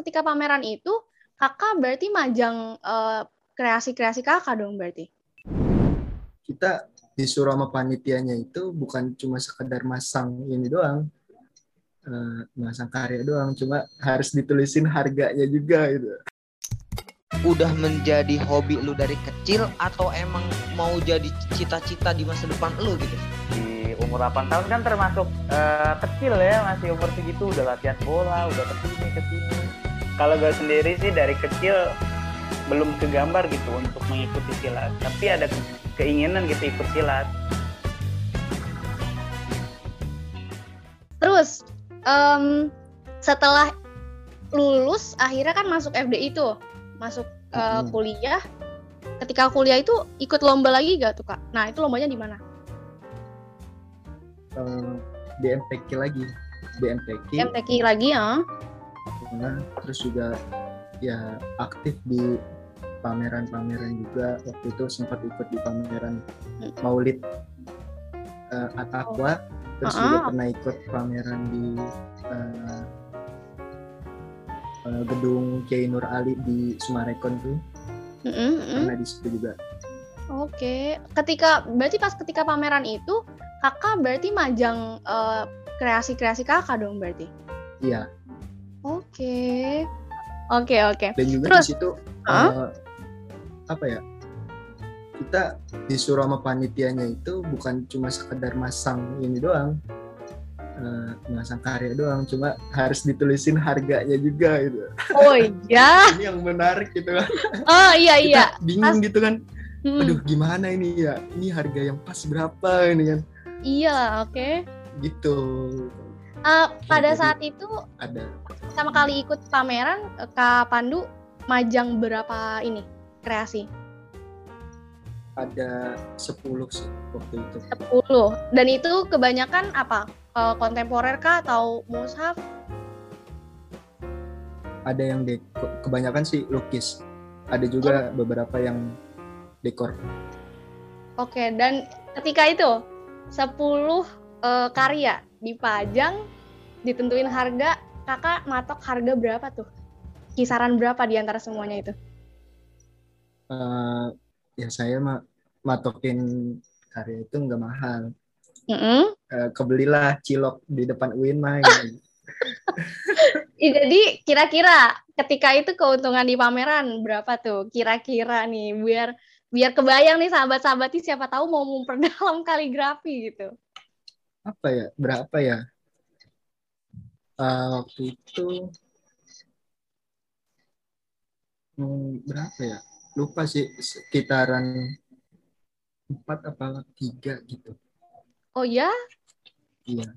ketika pameran itu kakak berarti majang uh, kreasi-kreasi kakak dong berarti? Kita disuruh sama panitianya itu bukan cuma sekedar masang ini doang, uh, masang karya doang, cuma harus ditulisin harganya juga gitu. Udah menjadi hobi lu dari kecil atau emang mau jadi cita-cita di masa depan lu gitu? Di umur 8 tahun kan termasuk uh, kecil ya, masih umur segitu udah latihan bola, udah ke sini ke sini. Kalau gue sendiri sih dari kecil belum kegambar gitu untuk mengikuti silat, tapi ada keinginan gitu ikut silat. Terus um, setelah lulus akhirnya kan masuk FD itu masuk uh, kuliah. Ketika kuliah itu ikut lomba lagi gak tuh kak? Nah itu lombanya di mana? Uh, di MTQ lagi. MTQ MTQ lagi ya nah, terus juga ya aktif di pameran-pameran juga waktu itu sempat ikut di pameran. Maulid uh, Atakwa oh. terus uh -uh. juga pernah ikut pameran di uh, uh, gedung Kiai Nur Ali di Sumarekon tuh mm -hmm. karena di situ juga. Oke, ketika berarti pas ketika pameran itu kakak berarti majang uh, kreasi-kreasi kakak dong berarti? Iya. Oke, oke oke. Dan juga Terus, di situ huh? uh, apa ya? Kita disuruh sama panitianya itu bukan cuma sekedar masang ini doang, uh, masang karya doang cuma harus ditulisin harganya juga gitu oh iya ini yang menarik gitu kan oh iya iya bingung pas... gitu kan hmm. aduh gimana ini ya ini harga yang pas berapa ini kan iya oke okay. gitu uh, pada saat itu ada sama kali ikut pameran Kak Pandu majang berapa ini kreasi ada 10 sih waktu itu 10 dan itu kebanyakan apa uh, kontemporer kah atau mushaf? Ada yang de kebanyakan sih lukis. Ada juga oh. beberapa yang dekor. Oke, dan ketika itu 10 uh, eh, karya dipajang, ditentuin harga, kakak matok harga berapa tuh? Kisaran berapa di antara semuanya itu? Uh, ya saya mah matokin karya itu nggak mahal mm -hmm. uh, kebelilah cilok di depan UIN mah gitu. Jadi kira-kira ketika itu keuntungan di pameran berapa tuh kira-kira nih biar biar kebayang nih sahabat-sahabat siapa tahu mau memperdalam kaligrafi gitu. Apa ya? Berapa ya? Uh, waktu itu hmm, berapa ya? Lupa sih sekitaran empat apa tiga gitu. Oh ya? Iya.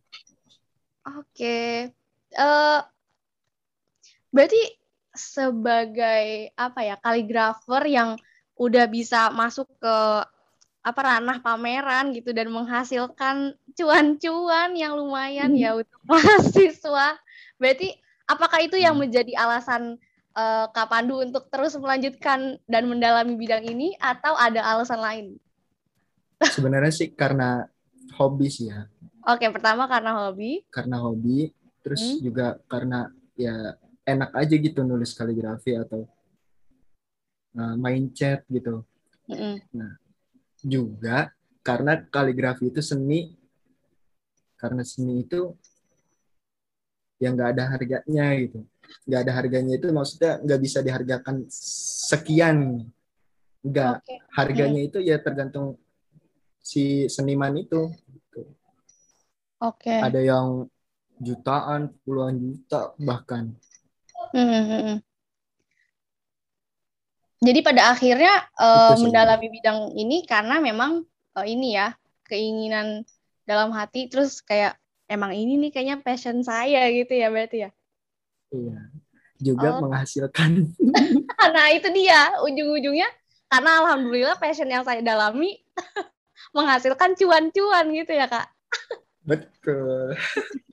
Oke. Uh, berarti sebagai apa ya kaligrafer yang udah bisa masuk ke apa ranah pameran gitu dan menghasilkan cuan-cuan yang lumayan ya hmm. untuk mahasiswa. Berarti apakah itu yang hmm. menjadi alasan uh, Kak Pandu untuk terus melanjutkan dan mendalami bidang ini atau ada alasan lain? Sebenarnya sih karena hobi sih ya. Oke, pertama karena hobi. Karena hobi, terus hmm. juga karena ya enak aja gitu nulis kaligrafi atau uh, main chat gitu. Hmm. Nah, juga karena kaligrafi itu seni, karena seni itu yang nggak ada harganya gitu. Nggak ada harganya itu maksudnya nggak bisa dihargakan sekian. Nggak. Okay. Harganya hmm. itu ya tergantung si seniman itu. Oke. Okay. Ada yang jutaan, puluhan juta bahkan. Hmm. hmm, hmm. Jadi pada akhirnya uh, mendalami bidang ini karena memang uh, ini ya keinginan dalam hati terus kayak emang ini nih kayaknya passion saya gitu ya berarti ya. Iya. Juga oh. menghasilkan. nah itu dia ujung-ujungnya karena alhamdulillah passion yang saya dalami menghasilkan cuan-cuan gitu ya kak betul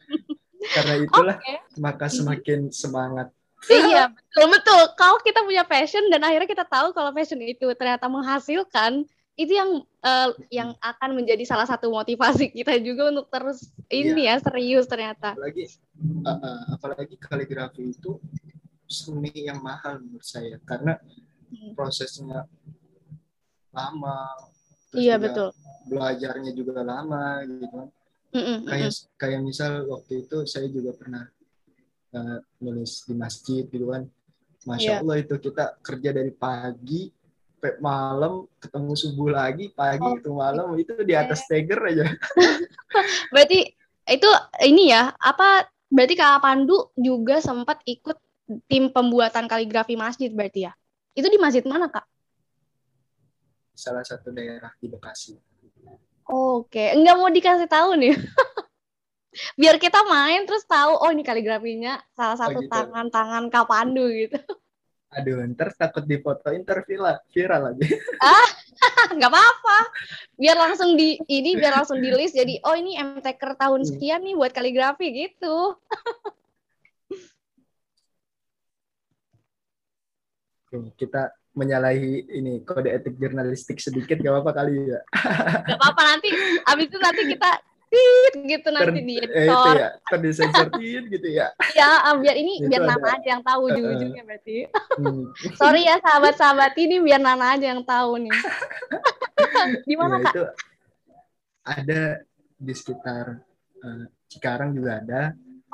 karena itulah okay. maka semakin semangat iya betul betul kalau kita punya passion dan akhirnya kita tahu kalau passion itu ternyata menghasilkan itu yang uh, yang akan menjadi salah satu motivasi kita juga untuk terus ini iya. ya serius ternyata apalagi uh, uh, apalagi kaligrafi itu seni yang mahal menurut saya karena Hmm. prosesnya lama. Iya betul. Belajarnya juga lama gitu. kan. Mm-mm, mm-mm. Kayak kayak misal waktu itu saya juga pernah eh, nulis di masjid gitu kan. Masya Iya. Allah itu kita kerja dari pagi sampai malam ketemu subuh lagi pagi Oh, ketemu malam itu di atas Tiger aja. Berarti itu ini ya apa? Berarti Kak Pandu juga sempat ikut tim pembuatan kaligrafi masjid berarti ya? Itu di masjid mana Kak? Salah satu daerah di Bekasi. Oke, enggak mau dikasih tahu nih. Biar kita main terus tahu oh ini kaligrafinya salah satu gitu. tangan-tangan Kak Pandu gitu. Aduh, ntar takut difotoin ntar viral, viral lagi. nggak apa-apa. Biar langsung di ini biar langsung di list jadi oh ini MTker tahun Hmm. sekian nih buat kaligrafi gitu. Kita menyalahi ini kode etik jurnalistik sedikit gak apa-apa kali ya. Gak apa-apa nanti abis itu nanti kita tit gitu nanti Ter- di eh, itu editor. ya, terdisensortiin gitu ya. Ya, ah, biar ini Itu biar ada. Nana aja yang tahu Eh, ujung-ujungnya berarti. Hmm. Sorry ya sahabat-sahabat ini biar Nana aja yang tahu nih. Di mana Ya, Kak? itu ada di sekitar eh, Cikarang juga ada,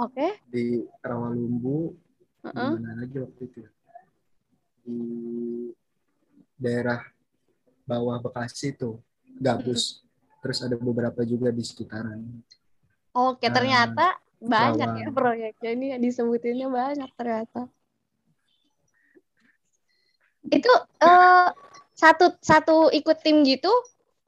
Oke. di Rawalumbu, di Heeh. mana lagi waktu itu? Di daerah bawah Bekasi tuh, Gabus. Terus ada beberapa juga di sekitaran. Oke, Nah, ternyata banyak ya proyeknya ini disebutinnya banyak ternyata. Itu eh, satu satu ikut tim gitu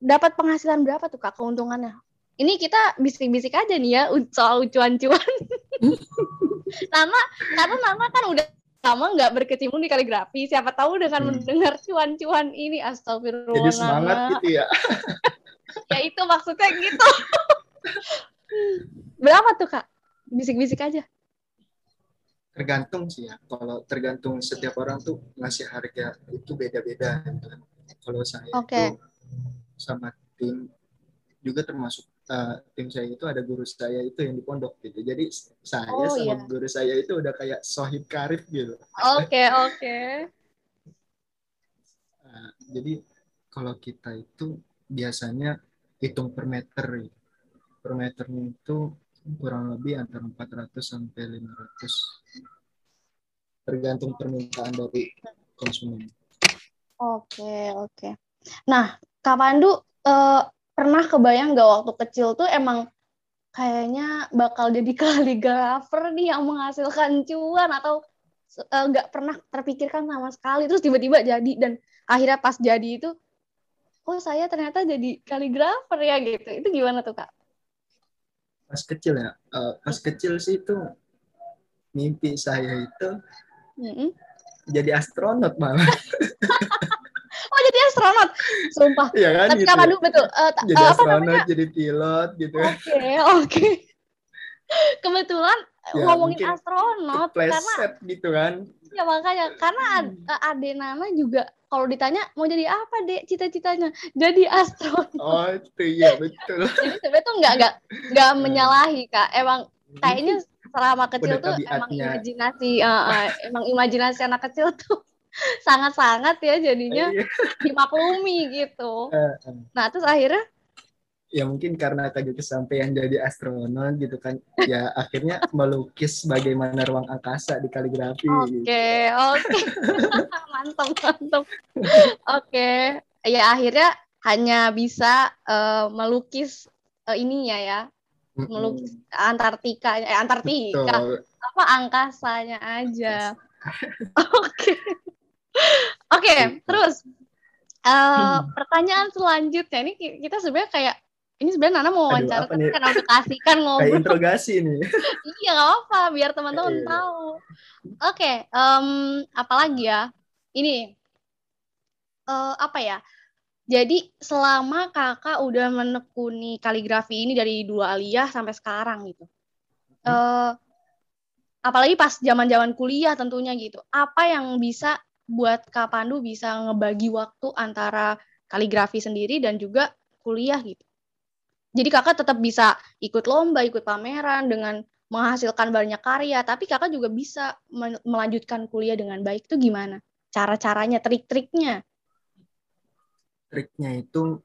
dapat penghasilan berapa tuh Kak keuntungannya? Ini kita bisik-bisik aja nih ya soal cuan-cuan. Nana, karena Nana kan udah lama nggak berkecimpung di kaligrafi. Siapa tahu dengan Hmm. mendengar cuan-cuan ini, astagfirullah. Jadi semangat gitu ya. Ya itu maksudnya gitu. Berapa tuh Kak? Bisik-bisik aja. tergantung sih ya kalau tergantung setiap orang tuh ngasih harga itu beda-beda gitu kan. kalau saya Oke. itu sama tim juga termasuk eh, tim saya itu ada guru saya itu yang di pondok gitu jadi saya Oh, sama iya. guru saya itu udah kayak sohib karif gitu Oke, oke. Eh, jadi kalau kita itu biasanya hitung per meter gitu. per meternya itu kurang lebih antara 400 sampai 500 tergantung permintaan dari konsumen Oke, oke. Nah, Kak Pandu eh, pernah kebayang nggak waktu kecil tuh emang kayaknya bakal jadi kaligrafer nih yang menghasilkan cuan atau eh, nggak pernah terpikirkan sama sekali terus tiba-tiba jadi dan akhirnya pas jadi itu oh saya ternyata jadi kaligrafer ya gitu. Itu gimana tuh, Kak? pas kecil ya eh, pas kecil sih itu mimpi saya itu Mm-mm. jadi astronot malah Oh, jadi astronot. Sumpah. ya kan Tapi gitu Kak Pandu betul ta- jadi apa astronot namanya? jadi pilot gitu Oke, oke. Kebetulan Ya, ngomongin astronot karena gitu kan ya makanya karena ad, Hmm. eh, Ade Nana juga kalau ditanya mau jadi apa dek cita-citanya jadi astronot. oh itu iya betul Jadi sebenarnya tuh nggak nggak nggak menyalahi kak. Emang kayaknya selama kecil Udah tuh emang imajinasi eh, eh, emang imajinasi anak kecil tuh sangat-sangat ya jadinya Iya. dimaklumi gitu. Nah terus akhirnya ya mungkin karena kagak kesampaian jadi astronot gitu kan ya akhirnya melukis bagaimana ruang angkasa di kaligrafi gitu. Oke, oke. mantap, mantap. Oke. Ya akhirnya hanya bisa eh, melukis eh, ininya ya, melukis Antartika, eh Antartika, Betul. apa angkasanya aja. Oke. Oke, Gitu. terus eh, pertanyaan selanjutnya ini ki- kita sebenarnya kayak ini sebenarnya Nana mau wawancara tapi nih? karena udah kasihkan kayak ngobrol interogasi nih Iya, nggak apa biar teman-teman Iya. tahu. Oke, em, apalagi ya? Ini eh, apa ya? Jadi selama kakak udah menekuni kaligrafi ini dari dua aliyah sampai sekarang gitu. Eh, apalagi pas zaman-zaman kuliah tentunya gitu. Apa yang bisa buat Kak Pandu bisa ngebagi waktu antara kaligrafi sendiri dan juga kuliah gitu. Jadi kakak tetap bisa ikut lomba, ikut pameran dengan menghasilkan banyak karya, tapi kakak juga bisa melanjutkan kuliah dengan baik. Itu gimana? Cara-caranya, trik-triknya? triknya itu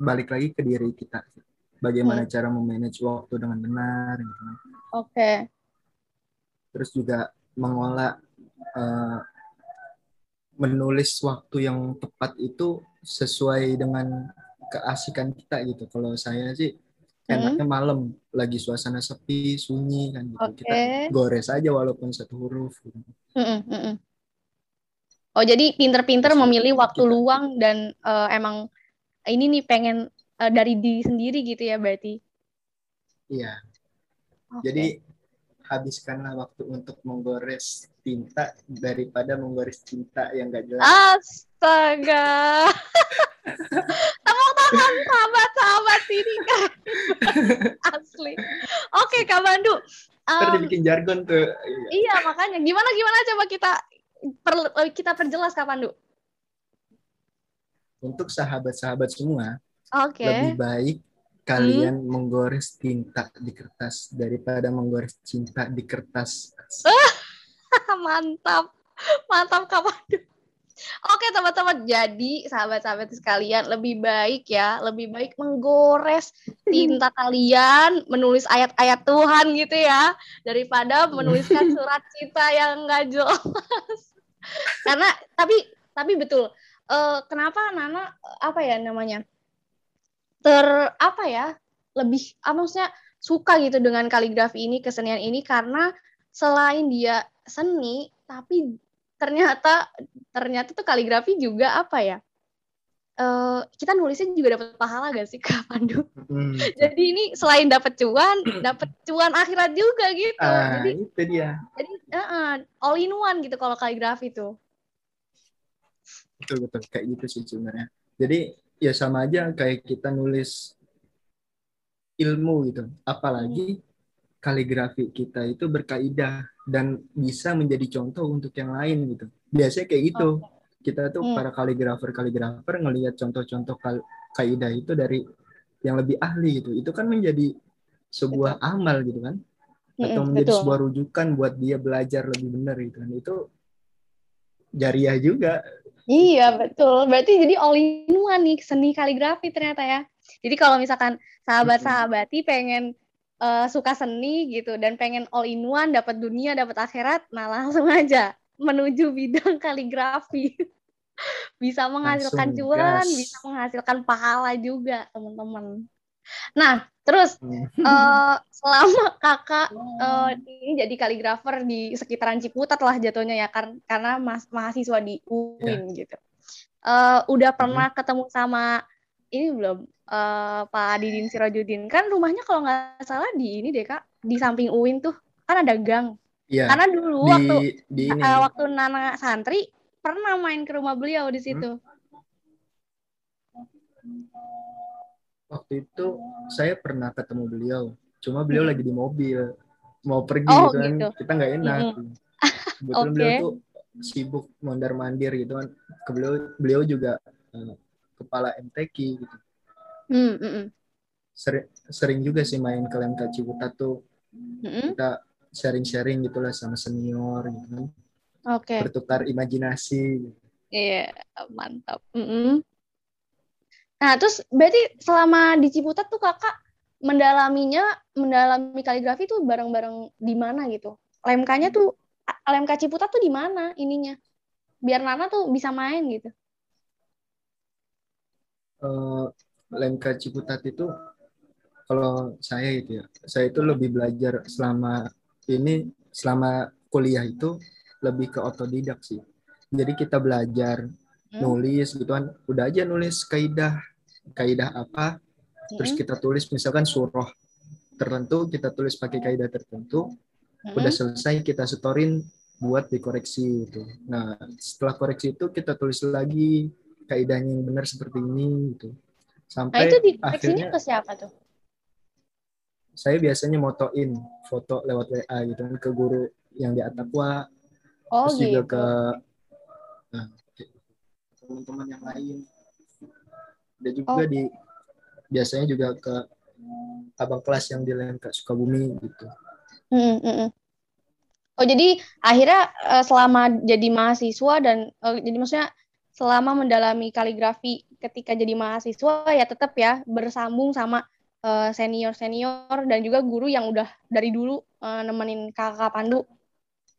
balik lagi ke diri kita bagaimana cara memanage waktu dengan benar gitu kan. Oke. terus juga mengolah eh, menulis waktu yang tepat itu sesuai dengan keasikan kita gitu kalau saya sih enaknya malam lagi suasana sepi sunyi kan gitu kita Oke. gores aja walaupun satu huruf gitu. Mm-mm, mm-mm. Oh, jadi pinter-pinter memilih waktu kita- luang dan eh, emang ini nih pengen eh, dari diri sendiri gitu ya berarti. iya Oke. jadi habiskanlah waktu untuk menggores tinta daripada menggores cinta yang gak jelas Astaga. Sahabat-sahabat ini kan. Asli. Oke, Kak Bandu. Ntar Em, dibikin jargon tuh iya, makanya gimana gimana coba kita per- kita perjelas Kak Pandu. untuk sahabat-sahabat semua Oke. lebih baik kalian menggores tinta di kertas daripada menggores cinta di kertas. Mantap. Mantap Kak Pandu. Oke teman-teman, jadi sahabat-sahabat sekalian lebih baik ya, lebih baik menggores tinta kalian, menulis ayat-ayat Tuhan gitu ya, daripada menuliskan surat cinta yang enggak jelas. Karena tapi tapi betul, eh, kenapa Nana apa ya namanya ter apa ya lebih ah, maksudnya suka gitu dengan kaligrafi ini kesenian ini karena selain dia seni tapi ternyata ternyata tuh kaligrafi juga apa ya eh kita nulisnya juga dapat pahala gak sih Kak Pandu? Hmm. Jadi ini selain dapat cuan, dapat cuan akhirat juga gitu. Ah, Jadi itu dia. jadi eh, all in one gitu kalau kaligrafi tuh. Betul betul kayak gitu sih sebenarnya. Jadi ya sama aja kayak kita nulis ilmu gitu. Apalagi kaligrafi kita itu berkaidah dan bisa menjadi contoh untuk yang lain gitu. Biasanya kayak gitu. Kita tuh Hmm. para kaligrafer-kaligrafer ngelihat contoh-contoh kal- kaidah itu dari yang lebih ahli gitu. Itu kan menjadi sebuah amal gitu kan. Atau Mm-mm, menjadi betul. sebuah rujukan buat dia belajar lebih benar gitu kan. Itu jariah juga. Iya betul. Berarti jadi all in one nih seni kaligrafi ternyata ya. Jadi kalau misalkan sahabat-sahabati pengen eh, suka seni gitu dan pengen all in one dapat dunia dapat akhirat, nah langsung aja menuju bidang kaligrafi. bisa menghasilkan Langsung cuan, gas. bisa menghasilkan pahala juga teman-teman. Nah terus Hmm. eh, selama kakak eh, ini jadi kaligrafer di sekitaran Ciputat lah jatuhnya ya kar- karena mas mahasiswa di UIN gitu. Eh, udah pernah ketemu sama ini belum eh, Pak Didin Sirojudin kan rumahnya kalau nggak salah di ini deh kak di samping UIN tuh kan ada gang. Iya. Karena dulu di waktu di ini eh, waktu Nana santri pernah main ke rumah beliau di situ. waktu itu saya pernah ketemu beliau cuma beliau Hmm. lagi di mobil mau pergi Oh, gitu kan gitu. kita nggak enak kebetulan Oke. beliau tuh sibuk mondar mandir gitu kan ke beliau beliau juga eh, kepala MTQ gitu Hmm, mm, mm. sering sering juga sih main ke Lemka Ciputat tuh Mm, mm. kita sharing sharing gitulah sama senior gitu kan Oke. bertukar imajinasi gitu. Iya, mantap. Mm-mm. Nah, terus berarti selama di Ciputat tuh kakak mendalaminya, mendalami kaligrafi tuh bareng-bareng di mana gitu? LMK-nya tuh, LMK Ciputat tuh di mana ininya? Biar Nana tuh bisa main gitu. Eh Lemka Ciputat itu kalau saya itu ya, saya itu lebih belajar selama ini selama kuliah itu lebih ke otodidak sih. Jadi kita belajar Hmm. nulis gitu kan, udah aja nulis kaidah kaidah apa, terus Mm-mm. kita tulis misalkan surah tertentu, kita tulis pakai kaidah tertentu, udah selesai kita setorin buat dikoreksi itu. Nah, setelah koreksi itu kita tulis lagi kaidahnya yang benar seperti ini gitu. Nah, Sampai itu dikoreksinya akhirnya ke siapa tuh? saya biasanya motoin foto lewat WA gitu kan ke guru yang di Atakwa, Oh, terus juga gitu. ke nah, teman-teman yang lain. Dan juga Oh. di biasanya juga ke abang kelas yang di Lemka Sukabumi gitu. Mm, mm, mm. Oh jadi akhirnya eh, selama jadi mahasiswa dan eh, jadi maksudnya selama mendalami kaligrafi ketika jadi mahasiswa ya tetap ya bersambung sama senior senior dan juga guru yang udah dari dulu eh, nemenin kakak Pandu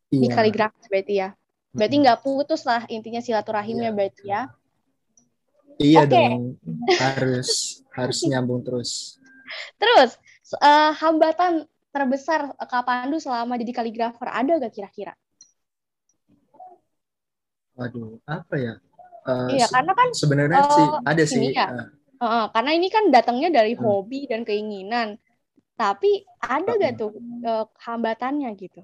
di Iya. kaligrafi berarti ya. Berarti nggak putus lah intinya silaturahimnya Iya, berarti ya. Iya Oke. dong, harus harus nyambung terus. Terus eh, hambatan terbesar eh, Kak Pandu selama jadi kaligrafer ada gak kira-kira? Waduh, apa ya? Eh, Iya karena kan sebenarnya eh, sih ada sih. ya. eh, Heeh, karena ini kan datangnya dari Hmm. hobi dan keinginan. Tapi ada gak tuh eh, hambatannya gitu?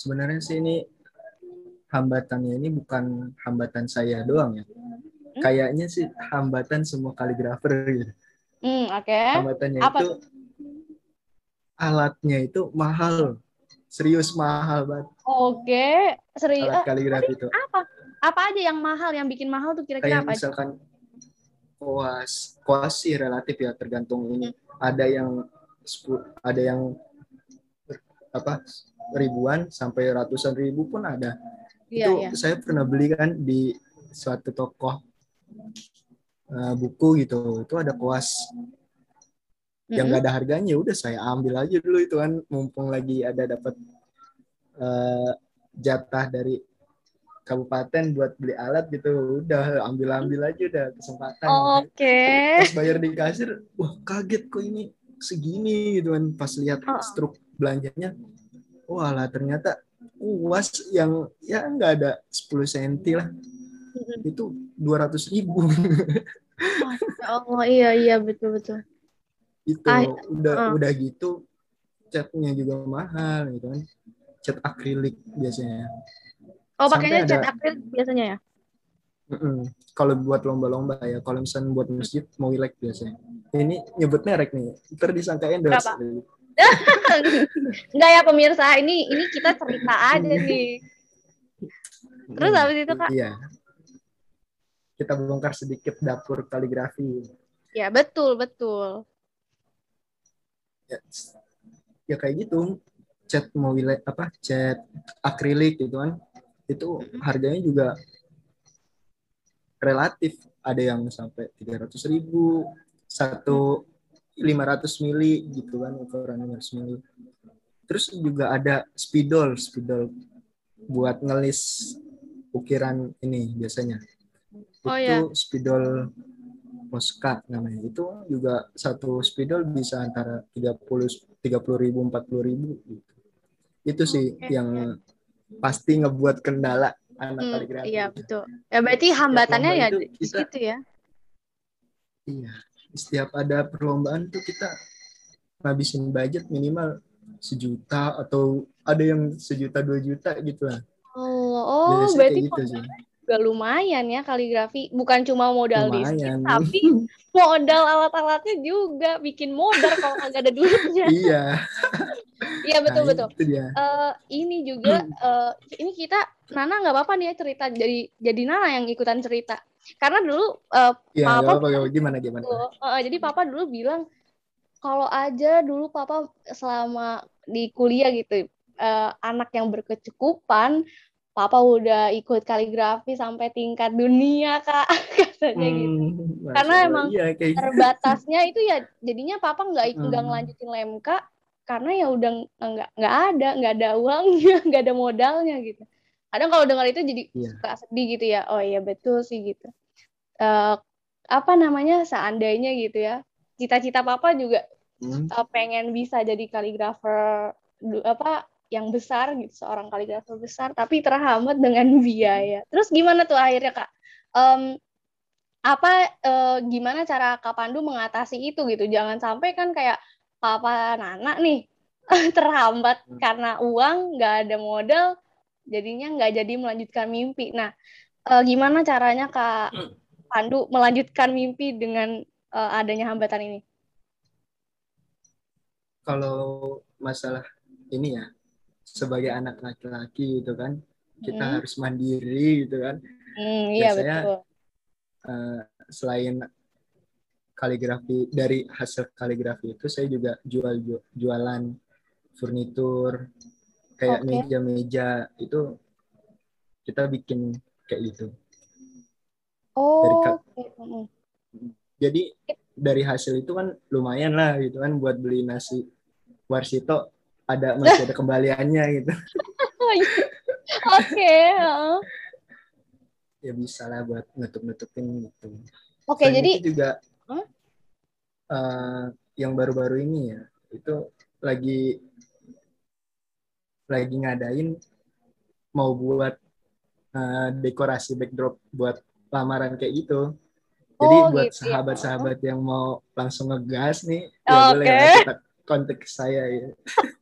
sebenarnya sih ini hambatannya ini bukan hambatan saya doang ya. Kayaknya sih hambatan semua kaligrafer gitu. Hmm, oke. Hambatannya Apa itu alatnya itu mahal. Serius mahal banget Oke, serius. alat kaligrafi itu. apa? Apa aja yang mahal, yang bikin mahal tuh kira-kira apa? aja? misalkan koas, koas sih relatif ya tergantung ini. Ada yang ada yang apa ribuan sampai ratusan ribu pun ada. Iya, itu iya. saya pernah beli kan di suatu toko eh, buku gitu. Itu ada koas yang Mm-mm. gak ada harganya. Udah saya ambil aja dulu itu kan mumpung lagi ada dapat eh, jatah dari kabupaten buat beli alat gitu. Udah ambil-ambil aja udah kesempatan. Oke. Pas bayar di kasir, wah kaget kok ini segini gitu kan. Pas lihat Oh. struk belanjanya, wah lah ternyata uas yang ya nggak ada 10 senti lah. Itu 200 ribu. Oh iya iya betul betul. Itu Ah, udah ah. udah gitu catnya juga mahal gitu kan. Cat akrilik biasanya. Oh pakainya cat akrilik biasanya ya? Mm-mm. Kalau buat lomba-lomba ya, kalau misalnya buat masjid mau ilek biasanya. Ini nyebut merek nih, ntar disangka endorse. Enggak ya pemirsa, ini ini kita cerita aja nih. Terus Hmm, habis itu kak? Iya. Kita bongkar sedikit dapur kaligrafi. Ya betul betul. Ya, ya kayak gitu. Cat mau apa? Cat akrilik gitu kan. Itu harganya juga relatif. Ada yang sampai 300 ribu, satu 500 mili gitu kan ukuran 500 mili. Terus juga ada spidol, spidol buat ngelis ukiran ini biasanya. Oh, itu ya. spidol Posca namanya. Itu juga satu spidol bisa antara 30 30 ribu 40 ribu gitu. Itu sih Oke. yang pasti ngebuat kendala anak Hmm, kaligrafi. iya betul. Ya berarti hambatannya ya itu di kita- situ ya. Iya. Setiap ada perlombaan tuh kita ngabisin budget minimal sejuta atau ada yang sejuta dua juta gitu lah. Oh, oh Biasanya berarti gitu sih. Juga lumayan ya kaligrafi. Bukan cuma modal listrik, tapi modal alat-alatnya juga bikin modal kalau kagak ada duitnya. iya. Iya betul Nah, betul. Eh, ini juga eh, ini kita Nana nggak apa-apa nih ya cerita jadi jadi Nana yang ikutan cerita karena dulu eh, Iya, Papa- nggak nggak apa-apa. gimana gimana. Tuh, eh, jadi papa dulu bilang kalau aja dulu papa selama di kuliah gitu eh, anak yang berkecukupan papa udah ikut kaligrafi sampai tingkat dunia kak katanya gitu Hmm, Masya Karena emang iya, kayak gitu. terbatasnya itu ya jadinya papa nggak ik- nggak Hmm. ngelanjutin lemka karena ya udah nggak nggak ada nggak ada uangnya nggak ada modalnya gitu kadang kalau dengar itu jadi Iya. suka sedih gitu ya oh iya betul sih gitu Eh, apa namanya seandainya gitu ya cita-cita papa juga Hmm. eh, pengen bisa jadi kaligrafer apa yang besar gitu seorang kaligrafer besar tapi terhambat dengan biaya. Terus gimana tuh akhirnya kak? Em, apa eh, gimana cara Kak Pandu mengatasi itu gitu? Jangan sampai kan kayak papa Nana nih terhambat Hmm. karena uang nggak ada modal jadinya nggak jadi melanjutkan mimpi. Nah eh, gimana caranya Kak Pandu melanjutkan mimpi dengan eh, adanya hambatan ini? Kalau masalah ini ya, sebagai anak laki-laki gitu kan, kita Hmm. harus mandiri gitu kan. Hmm, iya Biasanya- betul. Eh, selain kaligrafi dari hasil kaligrafi itu saya juga jual ju- jualan furnitur kayak meja-meja itu kita bikin kayak gitu. Oh, Ka- oke. Mm. Jadi dari hasil itu kan lumayan lah gitu kan buat beli nasi warsito ada masih ada kembaliannya gitu. Oke. heeh. Ya bisa lah buat nutup-nutupin gitu. Oke, Selain jadi itu juga Hmm? eh, yang baru-baru ini ya itu lagi lagi ngadain mau buat eh, dekorasi backdrop buat lamaran kayak gitu. Jadi Oh, buat gitu ya. sahabat-sahabat yang mau langsung ngegas nih, ya Oke. boleh kontak saya ya.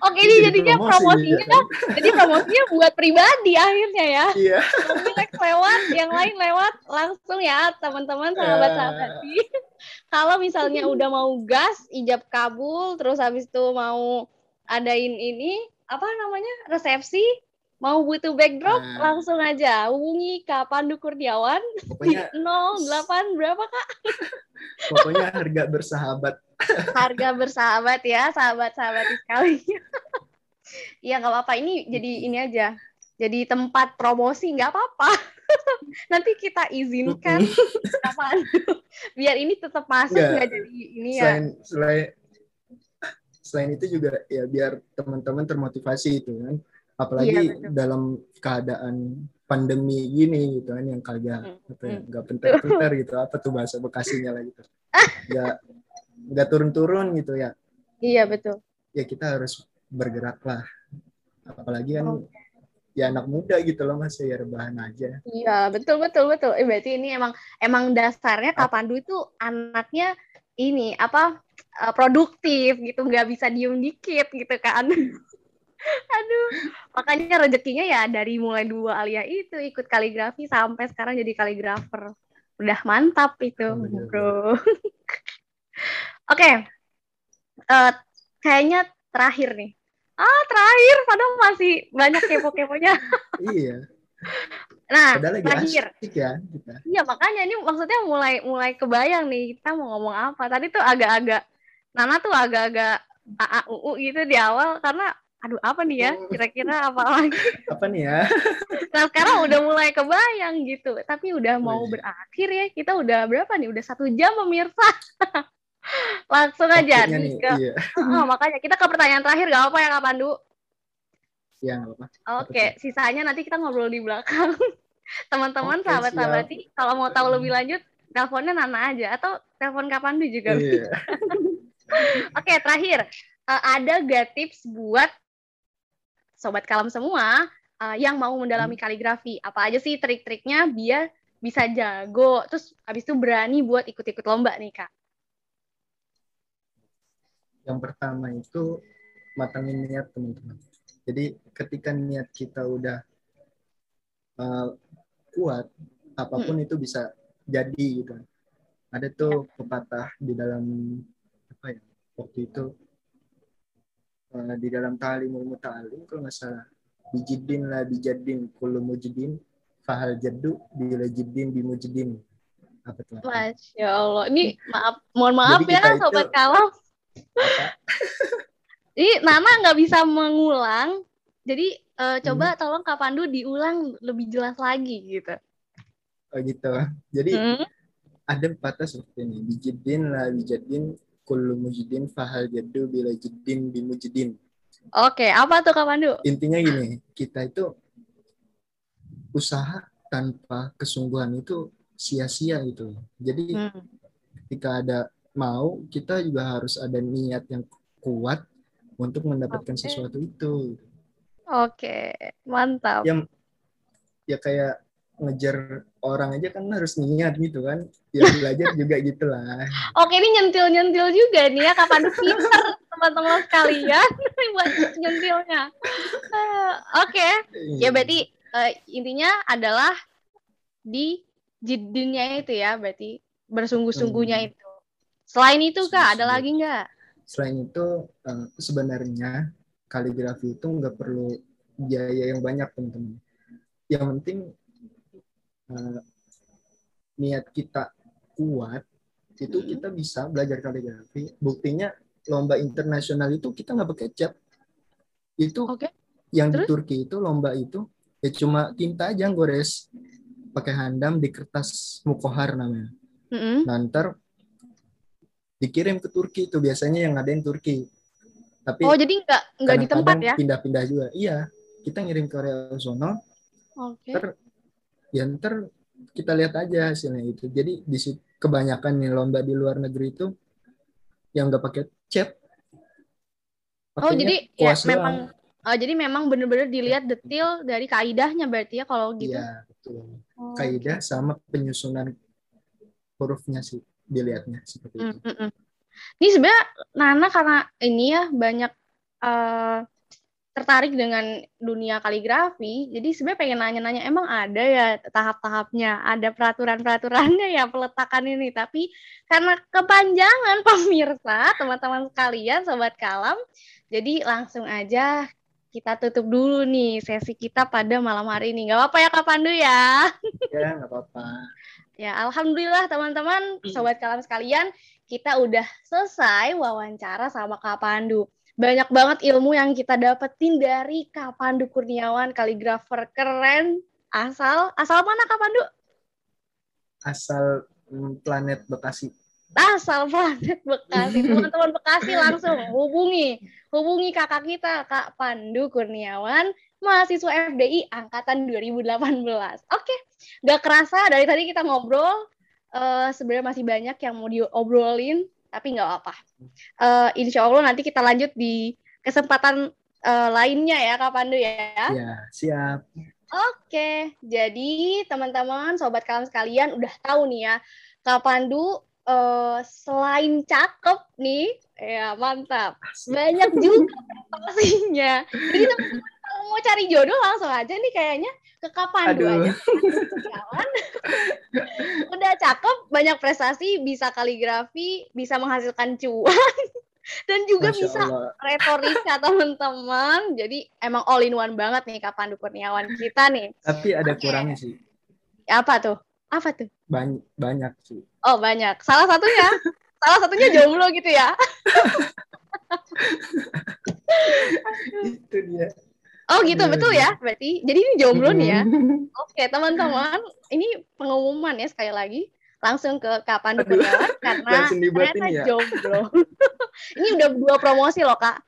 oke ini Jadi jadinya promosi promosinya kan. jadi promosinya buat pribadi akhirnya ya. Iya. Relax lewat, yang lain lewat langsung ya teman-teman sahabat-sahabat. Kalau misalnya udah mau gas, ijab kabul, terus habis itu mau adain ini apa namanya resepsi, mau butuh backdrop, Nah. langsung aja hubungi Kak Pandu Kurniawan di Pokoknya 08 berapa Kak? pokoknya harga bersahabat. Harga bersahabat ya, sahabat-sahabat sekali. Iya nggak apa-apa, ini jadi ini aja. Jadi tempat promosi nggak apa-apa. Nanti kita izinkan kapan biar ini tetap masuk Nggak. jadi ini ya. selain selain selain itu juga ya biar teman-teman termotivasi itu kan apalagi Iya, dalam keadaan pandemi gini gitu kan yang kagak Hmm, apa ya nggak pentar-pentar gitu apa tuh bahasa bekasinya lah gitu nggak nggak turun-turun gitu ya Iya betul. ya kita harus bergerak lah apalagi kan Oh. ya anak muda gitu loh masih ya rebahan aja Iya betul betul betul. Eh, berarti ini emang emang dasarnya Kak Pandu itu anaknya ini apa eh, produktif gitu, nggak bisa diem dikit gitu kan. Aduh, makanya rezekinya ya dari mulai dua alia itu ikut kaligrafi sampai sekarang jadi kaligrafer. Udah mantap itu, Oh, iya, bro. Oke, Eh, kayaknya terakhir nih. Ah, terakhir, padahal masih banyak kepo-keponya. iya Nah, padahal lagi terakhir. asik ya kita Iya makanya ini maksudnya mulai mulai kebayang nih kita mau ngomong apa. Tadi tuh agak-agak Nana tuh agak-agak AA UU gitu di awal karena aduh apa nih ya Hmm. kira-kira apa lagi. apa nih ya Nah sekarang udah mulai kebayang gitu. Tapi udah mau Wih. berakhir ya kita udah berapa nih? Udah satu jam pemirsa. Langsung aja nih ke iya Oh, makanya kita ke pertanyaan terakhir gak apa ya Kak Pandu? ya nggak apa Oke, sisanya nanti kita ngobrol di belakang. Teman-teman, Oke, sahabat-sahabat kalau mau tahu lebih lanjut, teleponnya Nana aja atau telepon Kapan juga. iya Oke, terakhir, eh, ada gak tips buat sobat kalam semua eh, yang mau mendalami kaligrafi? Apa aja sih trik-triknya biar bisa jago, terus habis itu berani buat ikut-ikut lomba nih kak? Yang pertama itu matangin niat teman-teman. Jadi ketika niat kita udah uh, kuat, apa pun itu bisa jadi gitu. Ada tuh pepatah di dalam apa ya waktu itu uh, di dalam tali muta'alim kalau nggak salah. Bijidin lah bijadin kullu mujidin fahal jaddu bila jiddin bimujidin apa tuh? Masya Allah, ini maaf, mohon maaf Jadi ya kita itu- sobat Ini Nana nggak bisa mengulang, jadi eh, coba Hmm. tolong Kak Pandu diulang lebih jelas lagi gitu. oh gitu jadi Hmm. ada pepatah seperti ini bijidin la bijadin kullu mujidin fahal jaddu bila jiddin bimujidin Oke, apa tuh Kak Pandu? intinya gini kita itu usaha tanpa kesungguhan itu sia-sia gitu jadi Hmm. ketika ada mau kita juga harus ada niat yang kuat untuk mendapatkan Oke. sesuatu itu Oke, mantap. Ya, ya kayak ngejar orang aja kan harus niat gitu kan ya belajar juga gitulah Oke, ini nyentil-nyentil juga nih ya Kak Pandu pinter teman-teman sekalian buat nyentilnya. Eh, Oke, ya berarti eh, intinya adalah di jiddinnya itu ya, berarti bersungguh-sungguhnya Hmm. itu. Selain itu Kak, ada lagi nggak? selain itu eh, sebenarnya kaligrafi itu nggak perlu biaya yang banyak teman-teman yang penting eh, niat kita kuat itu Hmm. kita bisa belajar kaligrafi. Buktinya lomba internasional itu kita nggak pakai cat. Itu Oke. yang di Terus? Turki itu lomba itu ya cuma tinta aja yang gores pakai handam di kertas mukohar namanya. Mm-mm. Nah, ntar dikirim ke Turki itu biasanya yang ngadain Turki. Tapi Oh jadi nggak nggak di tempat ya? Pindah-pindah juga. Iya, kita ngirim ke area sono, Oke. ntar ya ntar kita lihat aja hasilnya itu. Jadi di kebanyakan nih lomba di luar negeri itu yang nggak pakai cat. Oh jadi ya memang oh, jadi memang bener-bener dilihat detail dari kaidahnya berarti ya kalau gitu. Iya, betul. Oh, Kaidah sama penyusunan hurufnya sih dilihatnya seperti itu. Mm, mm, mm. Ini sebenarnya Nana karena ini ya banyak eh, tertarik dengan dunia kaligrafi, jadi sebenarnya pengen nanya-nanya emang ada ya tahap-tahapnya, ada peraturan-peraturannya ya peletakan ini, tapi karena kepanjangan pemirsa, teman-teman sekalian, sobat kalam, jadi langsung aja kita tutup dulu nih sesi kita pada malam hari ini. Gak apa-apa ya Kak Pandu ya? Ya, nggak apa-apa. Ya, alhamdulillah teman-teman, sobat kalam sekalian, kita udah selesai wawancara sama Kak Pandu. Banyak banget ilmu yang kita dapetin dari Kak Pandu Kurniawan, kaligrafer keren. Asal, asal mana Kak Pandu? Asal mm, planet Bekasi. Asal planet Bekasi. Teman-teman Bekasi langsung hubungi. Hubungi kakak kita, Kak Pandu Kurniawan, mahasiswa FDI angkatan 2018. Oke, gak kerasa dari tadi kita ngobrol, eh, sebenarnya masih banyak yang mau diobrolin, tapi nggak apa-apa. Eh, insya Allah nanti kita lanjut di kesempatan eh, lainnya ya, Kak Pandu ya. Ya, siap. Oke, jadi teman-teman, sobat kalam sekalian udah tahu nih ya, Kak Pandu eh, selain cakep nih, ya mantap, banyak juga prestasinya. Jadi teman-teman kalau mau cari jodoh langsung aja nih kayaknya ke Aduh. aja. Jalan. udah cakep, banyak prestasi, bisa kaligrafi, bisa menghasilkan cuan, dan juga Masya bisa Allah. retorika teman-teman. Jadi emang all in one banget nih Kak Pandu Kurniawan kita nih. Tapi ada Oke. kurangnya sih. Apa tuh? Apa tuh? Banyak, banyak sih. Oh banyak. Salah satunya, salah satunya jomblo gitu ya. Itu dia. Oh gitu, Aduh. betul ya berarti. Jadi ini jomblo nih ya. Oke teman-teman, ini pengumuman ya sekali lagi. Langsung ke Aduh. Kurniawan karena ternyata ini ya. jomblo. ini udah dua promosi loh Kak.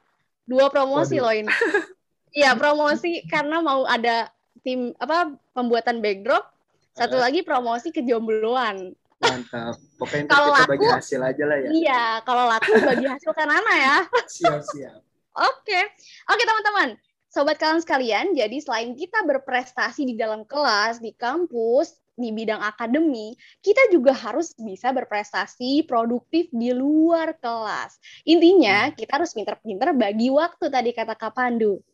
Dua promosi Waduh. loh ini. Iya promosi karena mau ada tim apa pembuatan backdrop. Satu lagi promosi kejombloan. Mantap. Pokoknya Kalau kita bagi laku- hasil aja lah ya. Iya, kalau laku bagi hasil kan Nana ya. Siap, siap. Oke, oke teman-teman, sobat kalian sekalian. Jadi selain kita berprestasi di dalam kelas, di kampus, di bidang akademi, kita juga harus bisa berprestasi produktif di luar kelas. Intinya kita harus pinter-pinter bagi waktu tadi kata Kak Pandu.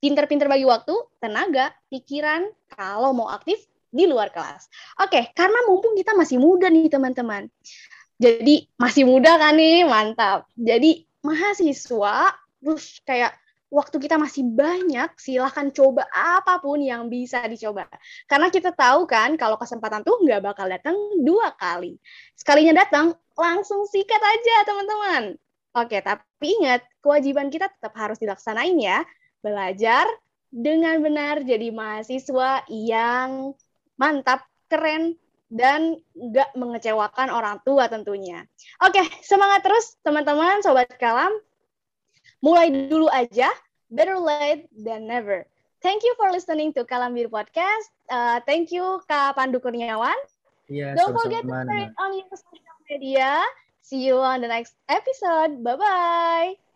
Pinter-pinter bagi waktu, tenaga, pikiran, kalau mau aktif di luar kelas. Oke, karena mumpung kita masih muda nih teman-teman. Jadi masih muda kan nih, mantap. Jadi mahasiswa terus kayak waktu kita masih banyak, silahkan coba apa pun yang bisa dicoba. Karena kita tahu kan kalau kesempatan tuh nggak bakal datang dua kali. Sekalinya datang, langsung sikat aja teman-teman. Oke, tapi ingat, kewajiban kita tetap harus dilaksanain ya. Belajar dengan benar jadi mahasiswa yang mantap, keren, dan nggak mengecewakan orang tua tentunya. Oke, semangat terus teman-teman, sobat kalam. Mulai dulu aja, better late than never. Thank you for listening to Kalambir Podcast. Uh, thank you Kak Pandu Kurniawan. Iya, Don't forget to share it on your social media. See you on the next episode. Bye-bye.